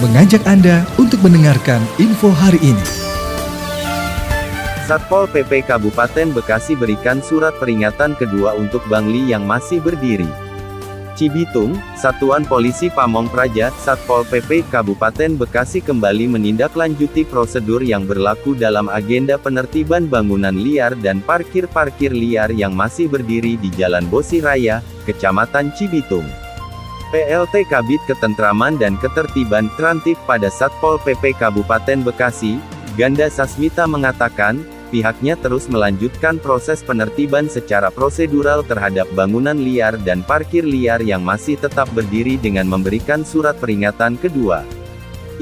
mengajak Anda untuk mendengarkan info hari ini. Satpol PP Kabupaten Bekasi berikan surat peringatan kedua untuk Bangli yang masih berdiri. Cibitung, Satuan Polisi Pamong Praja, Satpol PP Kabupaten Bekasi kembali menindaklanjuti prosedur yang berlaku dalam agenda penertiban bangunan liar dan parkir-parkir liar yang masih berdiri di Jalan Bosi Raya, Kecamatan Cibitung. PLT Kabit Ketentraman dan Ketertiban Trantif pada Satpol PP Kabupaten Bekasi, Ganda Sasmita mengatakan, pihaknya terus melanjutkan proses penertiban secara prosedural terhadap bangunan liar dan parkir liar yang masih tetap berdiri dengan memberikan surat peringatan kedua.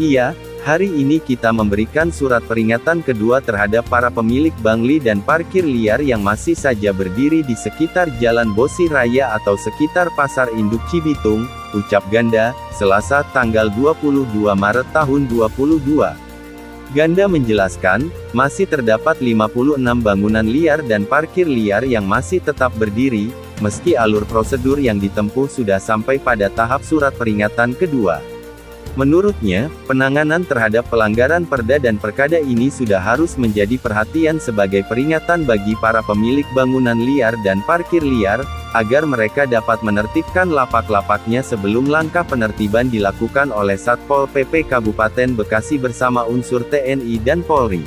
Iya, hari ini kita memberikan surat peringatan kedua terhadap para pemilik bangli dan parkir liar yang masih saja berdiri di sekitar Jalan Bosi Raya atau sekitar Pasar Induk Cibitung, ucap Ganda, Selasa tanggal 22 Maret tahun 2022. Ganda menjelaskan, masih terdapat 56 bangunan liar dan parkir liar yang masih tetap berdiri, meski alur prosedur yang ditempuh sudah sampai pada tahap surat peringatan kedua. Menurutnya, penanganan terhadap pelanggaran perda dan perkada ini sudah harus menjadi perhatian sebagai peringatan bagi para pemilik bangunan liar dan parkir liar, agar mereka dapat menertibkan lapak-lapaknya sebelum langkah penertiban dilakukan oleh Satpol PP Kabupaten Bekasi bersama unsur TNI dan Polri.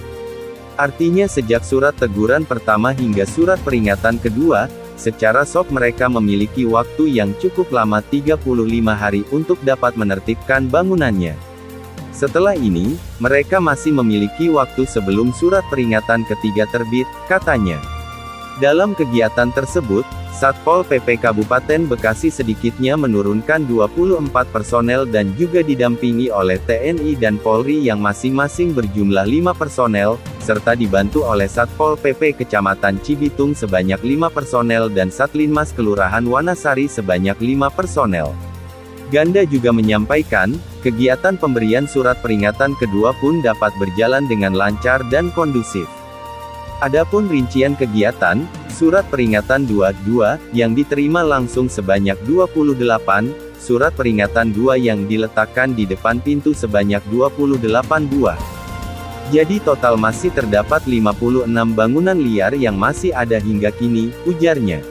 Artinya sejak surat teguran pertama hingga surat peringatan kedua, Secara soft mereka memiliki waktu yang cukup lama 35 hari untuk dapat menertibkan bangunannya. Setelah ini, mereka masih memiliki waktu sebelum surat peringatan ketiga terbit, katanya. Dalam kegiatan tersebut, Satpol PP Kabupaten Bekasi sedikitnya menurunkan 24 personel dan juga didampingi oleh TNI dan Polri yang masing-masing berjumlah 5 personel, serta dibantu oleh Satpol PP Kecamatan Cibitung sebanyak 5 personel dan Satlinmas Kelurahan Wanasari sebanyak 5 personel. Ganda juga menyampaikan, kegiatan pemberian surat peringatan kedua pun dapat berjalan dengan lancar dan kondusif. Adapun rincian kegiatan, surat peringatan 22, yang diterima langsung sebanyak 28, surat peringatan 2 yang diletakkan di depan pintu sebanyak 28 buah. Jadi total masih terdapat 56 bangunan liar yang masih ada hingga kini, ujarnya.